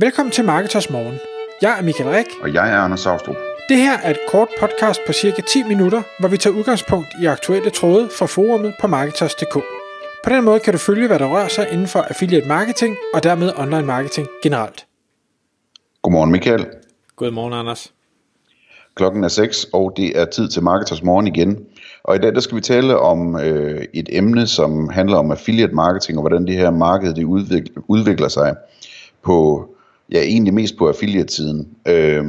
Velkommen til Marketers Morgen. Jeg er Michael Rik. Og jeg er Anders Saustrup. Det her er et kort podcast på cirka 10 minutter, hvor vi tager udgangspunkt i aktuelle tråde fra forumet på Marketers.dk. På den måde kan du følge, hvad der rører sig inden for affiliate marketing og dermed online marketing generelt. Godmorgen Michael. Godmorgen Anders. Klokken er 6, og det er tid til Marketers Morgen igen. Og i dag der skal vi tale om øh, et emne, som handler om affiliate marketing, og hvordan det her marked det udvikler, udvikler sig på, ja egentlig mest på affiliate-siden. Øh,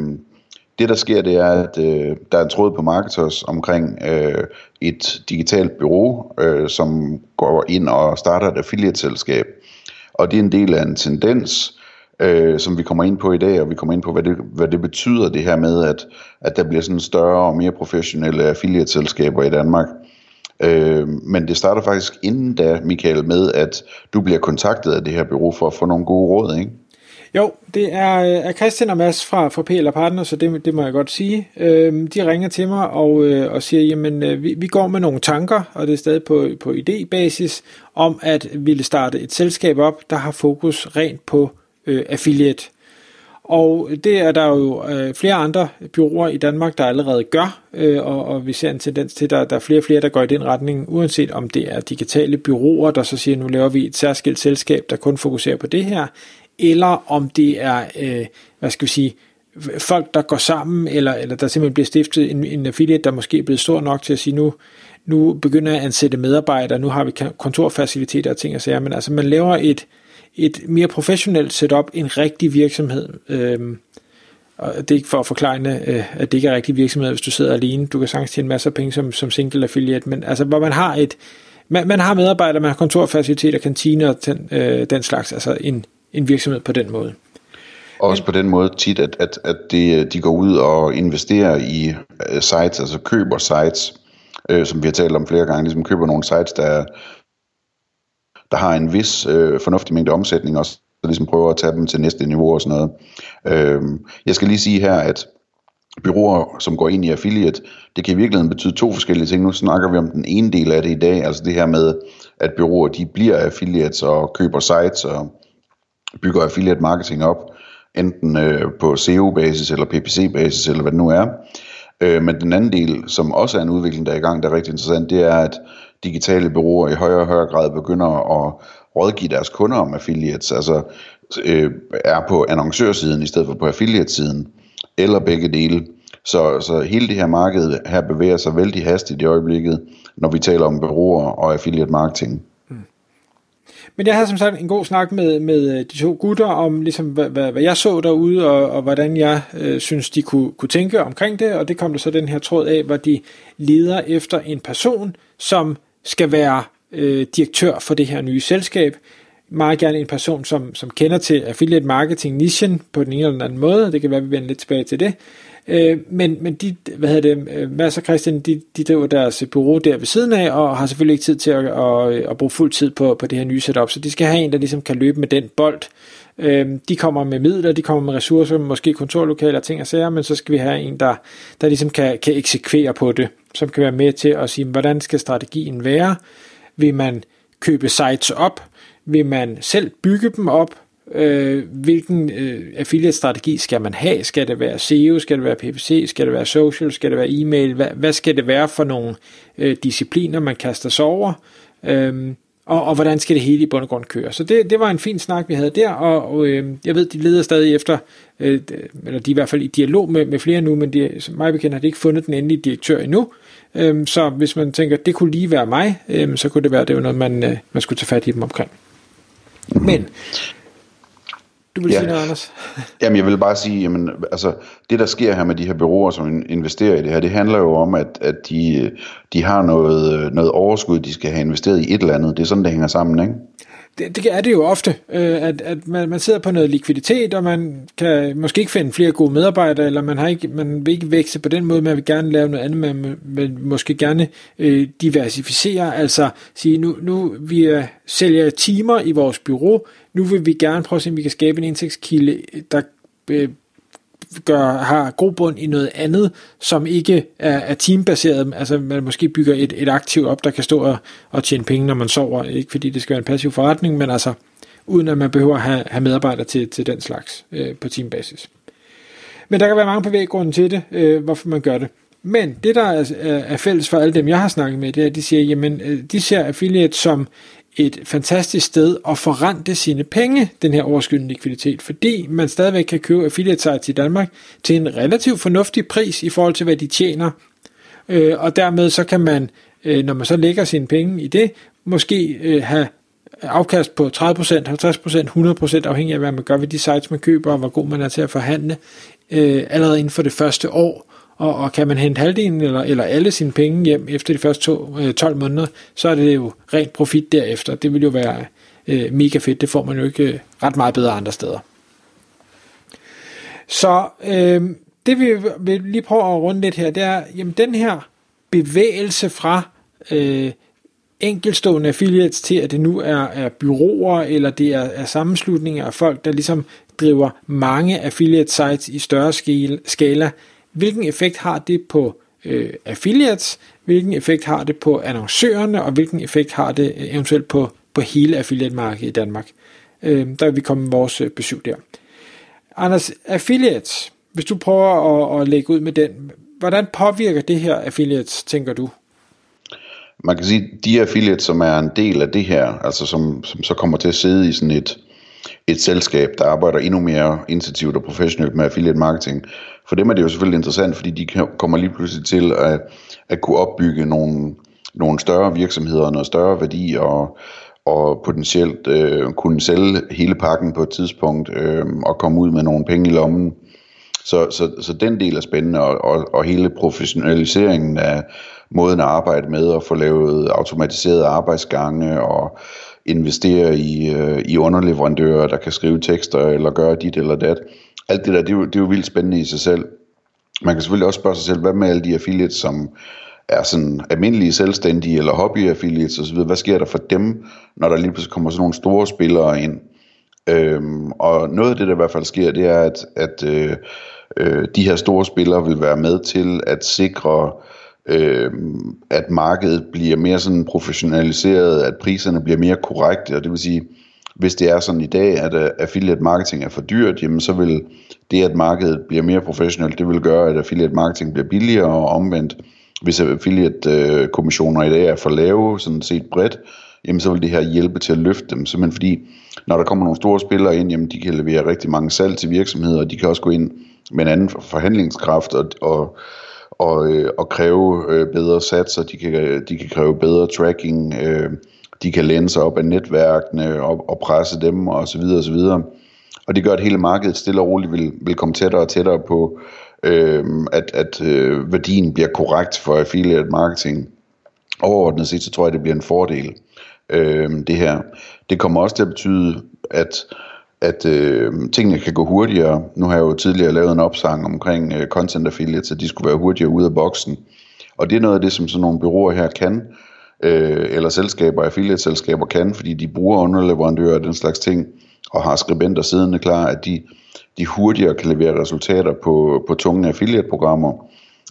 det der sker, det er, at øh, der er en tråd på Marketers omkring øh, et digitalt bureau, øh, som går ind og starter et affiliate-selskab. Og det er en del af en tendens, øh, som vi kommer ind på i dag, og vi kommer ind på, hvad det, hvad det betyder det her med, at, at der bliver sådan større og mere professionelle affiliate-selskaber i Danmark. Øh, men det starter faktisk inden da, Michael, med at du bliver kontaktet af det her bureau for at få nogle gode råd, ikke? Jo, det er, øh, er Christian og Mads fra, fra PL Partner, så det, det må jeg godt sige. Øhm, de ringer til mig og, øh, og siger, jamen øh, vi, vi går med nogle tanker, og det er stadig på, på idébasis, om at ville starte et selskab op, der har fokus rent på øh, affiliate. Og det er der jo øh, flere andre byråer i Danmark, der allerede gør, øh, og, og vi ser en tendens til, at der, der er flere og flere, der går i den retning, uanset om det er digitale byråer, der så siger, nu laver vi et særskilt selskab, der kun fokuserer på det her, eller om det er, øh, hvad skal vi sige, folk, der går sammen, eller, eller der simpelthen bliver stiftet en, en affiliate, der måske er blevet stor nok til at sige, nu, nu begynder jeg at ansætte medarbejdere, nu har vi kontorfaciliteter og ting og sager, men altså man laver et, et mere professionelt setup, en rigtig virksomhed. Øh, og det er ikke for at forklare, øh, at det ikke er rigtig virksomhed, hvis du sidder alene. Du kan sagtens tjene masser af penge som, som single affiliate, men altså hvor man har et, man, man har medarbejdere, man har kontorfaciliteter, kantiner og den, øh, den slags, altså en, en virksomhed på den måde. Også på den måde tit, at, at, at det, de går ud og investerer i uh, sites, altså køber sites, øh, som vi har talt om flere gange, ligesom køber nogle sites, der, der har en vis øh, fornuftig mængde omsætning, og så ligesom prøver at tage dem til næste niveau og sådan noget. Øh, jeg skal lige sige her, at byråer, som går ind i affiliate, det kan i virkeligheden betyde to forskellige ting. Nu snakker vi om den ene del af det i dag, altså det her med, at byråer de bliver affiliates og køber sites og bygger affiliate marketing op, enten øh, på SEO-basis eller PPC-basis eller hvad det nu er. Øh, men den anden del, som også er en udvikling, der er i gang, der er rigtig interessant, det er, at digitale bureauer i højere og højere grad begynder at rådgive deres kunder om affiliates, altså øh, er på annoncørsiden i stedet for på affiliate-siden, eller begge dele. Så, så hele det her marked her bevæger sig vældig hastigt i øjeblikket, når vi taler om bureauer og affiliate marketing. Men jeg havde som sagt en god snak med, med øh, de to gutter om, ligesom, hvad, hvad, hvad jeg så derude, og, og hvordan jeg øh, synes, de kunne, kunne tænke omkring det. Og det kom der så den her tråd af, hvor de leder efter en person, som skal være øh, direktør for det her nye selskab. Meget gerne en person, som, som kender til affiliate marketing nichen på den ene eller den anden måde. Det kan være, at vi vender lidt tilbage til det. Øh, men, men de, hvad hedder det, øh, Mads og Christian, de, de driver deres bureau der ved siden af, og har selvfølgelig ikke tid til at, at, at bruge fuld tid på, på det her nye setup, så de skal have en, der ligesom kan løbe med den bold. Øh, de kommer med midler, de kommer med ressourcer, måske kontorlokaler og ting og sager, men så skal vi have en, der, der ligesom kan, kan eksekvere på det, som kan være med til at sige, hvordan skal strategien være? Vil man købe sites op? Vil man selv bygge dem op? øh, hvilken øh, affiliate-strategi skal man have? Skal det være SEO? Skal det være PPC? Skal det være social? Skal det være e-mail? Hvad, hvad skal det være for nogle øh, discipliner, man kaster sig over? Øh, og, og hvordan skal det hele i bund og grund køre? Så det, det var en fin snak, vi havde der, og, og øh, jeg ved, de leder stadig efter, øh, eller de er i hvert fald i dialog med, med flere nu, men de, som mig bekendt har de ikke fundet den endelige direktør endnu. Øh, så hvis man tænker, det kunne lige være mig, øh, så kunne det være, det var noget, man, øh, man skulle tage fat i dem omkring. Men du vil ja. sige noget, Anders? Jamen, jeg vil bare sige, jamen, altså, det der sker her med de her byråer, som investerer i det her, det handler jo om, at, at de, de har noget, noget overskud, de skal have investeret i et eller andet. Det er sådan, det hænger sammen, ikke? Det, det er det jo ofte, øh, at, at man, man sidder på noget likviditet, og man kan måske ikke finde flere gode medarbejdere, eller man, har ikke, man vil ikke vækse på den måde, man vil gerne lave noget andet, man vil måske gerne øh, diversificere, altså sige, nu, nu vi er, sælger timer i vores bureau, nu vil vi gerne prøve at se, om vi kan skabe en indtægtskilde, der øh, gør, har god bund i noget andet, som ikke er, er teambaseret, altså man måske bygger et, et aktiv op, der kan stå og, og tjene penge, når man sover, ikke fordi det skal være en passiv forretning, men altså uden at man behøver at have, have medarbejdere til, til den slags øh, på teambasis. Men der kan være mange bevæggrunde til det, øh, hvorfor man gør det. Men det, der er, er fælles for alle dem, jeg har snakket med, det er, at de siger, jamen, øh, de ser affiliate som et fantastisk sted at forrente sine penge, den her overskydende likviditet, fordi man stadigvæk kan købe affiliate sites i Danmark til en relativt fornuftig pris i forhold til, hvad de tjener. Øh, og dermed så kan man, øh, når man så lægger sine penge i det, måske øh, have afkast på 30%, 50%, 100% afhængig af, hvad man gør ved de sites, man køber, og hvor god man er til at forhandle, øh, allerede inden for det første år og, og kan man hente halvdelen eller, eller alle sine penge hjem efter de første to, øh, 12 måneder, så er det jo rent profit derefter. Det vil jo være øh, mega fedt. Det får man jo ikke øh, ret meget bedre andre steder. Så øh, det vi vil lige prøve at runde lidt her, det er, jamen den her bevægelse fra øh, enkelstående affiliates til, at det nu er, er byråer, eller det er, er sammenslutninger af folk, der ligesom driver mange affiliate sites i større skala, hvilken effekt har det på øh, affiliates, hvilken effekt har det på annoncørerne, og hvilken effekt har det øh, eventuelt på, på hele affiliate-markedet i Danmark. Øh, der vil vi komme med vores øh, besøg der. Anders, affiliates, hvis du prøver at, at lægge ud med den, hvordan påvirker det her affiliates, tænker du? Man kan sige, at de affiliates, som er en del af det her, altså som, som så kommer til at sidde i sådan et, et selskab, der arbejder endnu mere intensivt og professionelt med affiliate marketing. For dem er det jo selvfølgelig interessant, fordi de kommer lige pludselig til at, at kunne opbygge nogle, nogle større virksomheder, noget større værdi og, og potentielt øh, kunne sælge hele pakken på et tidspunkt øh, og komme ud med nogle penge i lommen. Så, så, så den del er spændende, og, og, og hele professionaliseringen af måden at arbejde med og få lavet automatiserede arbejdsgange og investere i, øh, i underleverandører, der kan skrive tekster eller gøre dit eller dat. Alt det der, det er, jo, det er jo vildt spændende i sig selv. Man kan selvfølgelig også spørge sig selv, hvad med alle de affiliates, som er sådan almindelige selvstændige eller hobbyaffiliates osv., hvad sker der for dem, når der lige pludselig kommer sådan nogle store spillere ind? Øhm, og noget af det, der i hvert fald sker, det er, at, at øh, øh, de her store spillere vil være med til at sikre øh, øh, at markedet bliver mere sådan professionaliseret, at priserne bliver mere korrekte, og det vil sige, hvis det er sådan i dag, at uh, affiliate marketing er for dyrt, jamen så vil det, at markedet bliver mere professionelt, det vil gøre, at affiliate marketing bliver billigere og omvendt. Hvis affiliate uh, kommissioner i dag er for lave, sådan set bredt, jamen så vil det her hjælpe til at løfte dem. Simpelthen fordi, når der kommer nogle store spillere ind, jamen de kan levere rigtig mange salg til virksomheder, og de kan også gå ind med en anden forhandlingskraft og, og og, øh, og kræve øh, bedre satser, de kan, de kan kræve bedre tracking, øh, de kan læne sig op af netværkene og, og presse dem og så videre og så videre. Og det gør, at hele markedet stille og roligt vil, vil komme tættere og tættere på, øh, at, at øh, værdien bliver korrekt for affiliate marketing. Overordnet set, så tror jeg, det bliver en fordel, øh, det her. Det kommer også til at betyde, at at øh, tingene kan gå hurtigere. Nu har jeg jo tidligere lavet en opsang omkring øh, content affiliates, at de skulle være hurtigere ud af boksen. Og det er noget af det, som sådan nogle byråer her kan, øh, eller selskaber, affiliate-selskaber kan, fordi de bruger underleverandører og den slags ting, og har skribenter siddende klar, at de, de hurtigere kan levere resultater på, på tunge affiliate-programmer.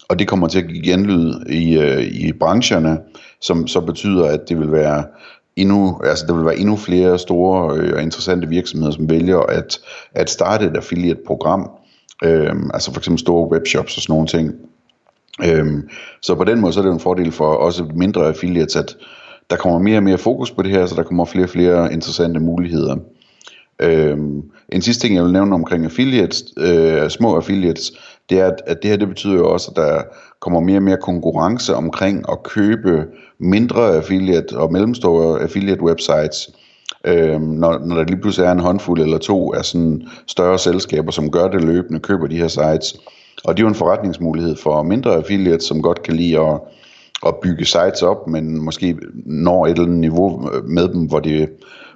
Og det kommer til at give genlyd i, øh, i brancherne, som så betyder, at det vil være endnu, altså der vil være endnu flere store øh, og interessante virksomheder, som vælger at, at starte et affiliate-program, øh, altså for eksempel store webshops og sådan nogle ting. Øh, så på den måde så er det en fordel for også mindre affiliates, at der kommer mere og mere fokus på det her, så der kommer flere og flere interessante muligheder. Øhm, en sidste ting, jeg vil nævne omkring affiliates, øh, små affiliates, det er, at, det her det betyder jo også, at der kommer mere og mere konkurrence omkring at købe mindre affiliate og mellemstore affiliate websites, øh, når, når der lige pludselig er en håndfuld eller to af sådan større selskaber, som gør det løbende, køber de her sites. Og det er jo en forretningsmulighed for mindre affiliates, som godt kan lide at, at bygge sites op, men måske når et eller andet niveau med dem, hvor det,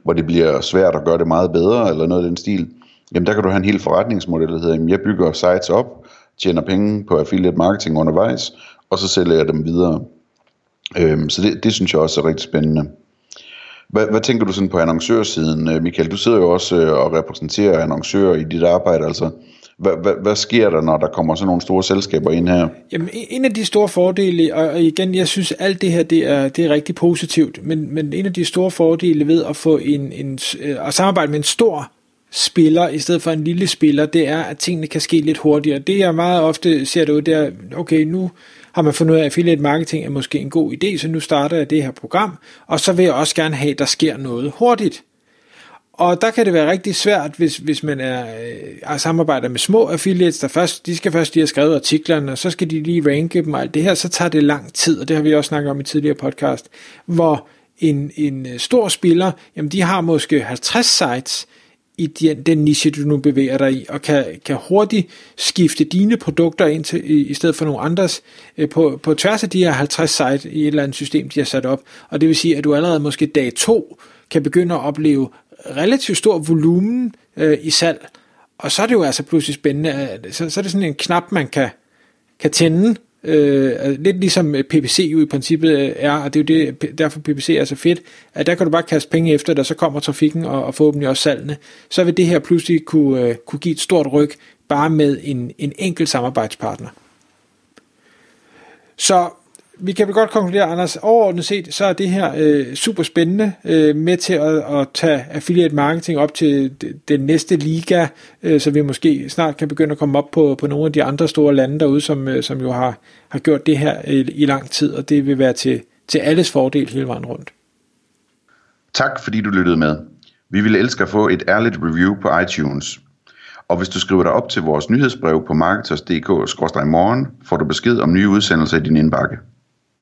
hvor det bliver svært at gøre det meget bedre, eller noget af den stil. Jamen der kan du have en hel forretningsmodel, der hedder, jamen jeg bygger sites op, tjener penge på affiliate marketing undervejs, og så sælger jeg dem videre. Øhm, så det, det synes jeg også er rigtig spændende. Hvad, hvad tænker du sådan på annoncørsiden, øh, Michael? Du sidder jo også øh, og repræsenterer annoncører i dit arbejde. Altså, hvad, hvad, hvad sker der, når der kommer sådan nogle store selskaber ind her? Jamen, en af de store fordele, og igen, jeg synes, alt det her, det er, det er rigtig positivt, men, men en af de store fordele ved at få en, en øh, at samarbejde med en stor spiller, i stedet for en lille spiller, det er, at tingene kan ske lidt hurtigere. Det jeg meget ofte ser det ud, det er, okay, nu har man fundet ud af, at affiliate marketing er måske en god idé, så nu starter jeg det her program, og så vil jeg også gerne have, at der sker noget hurtigt. Og der kan det være rigtig svært, hvis, hvis man er, øh, er samarbejder med små affiliates, der først, de skal først lige have skrevet artiklerne, og så skal de lige ranke dem og alt det her, så tager det lang tid, og det har vi også snakket om i tidligere podcast, hvor en, en øh, stor spiller, jamen de har måske 50 sites i den, den niche, du nu bevæger dig i, og kan, kan hurtigt skifte dine produkter ind til, i, i stedet for nogle andres øh, på, på tværs af de her 50 site i et eller andet system, de har sat op. Og det vil sige, at du allerede måske dag to kan begynde at opleve relativt stor volumen øh, i salg, og så er det jo altså pludselig spændende, så, så er det sådan en knap, man kan, kan tænde, øh, altså, lidt ligesom øh, PPC jo i princippet øh, er, og det er jo det, derfor PPC er så fedt, at der kan du bare kaste penge efter der så kommer trafikken og, og forhåbentlig også salgene, så vil det her pludselig kunne, øh, kunne give et stort ryg, bare med en, en enkelt samarbejdspartner. Så vi kan vel godt konkludere, Anders, overordnet set, så er det her øh, super spændende øh, med til at, at tage affiliate marketing op til den næste liga, øh, så vi måske snart kan begynde at komme op på, på nogle af de andre store lande derude, som, øh, som jo har, har gjort det her i, i lang tid, og det vil være til, til alles fordel hele vejen rundt. Tak fordi du lyttede med. Vi vil elske at få et ærligt review på iTunes. Og hvis du skriver dig op til vores nyhedsbrev på marketers.dk-morgen, får du besked om nye udsendelser i din indbakke.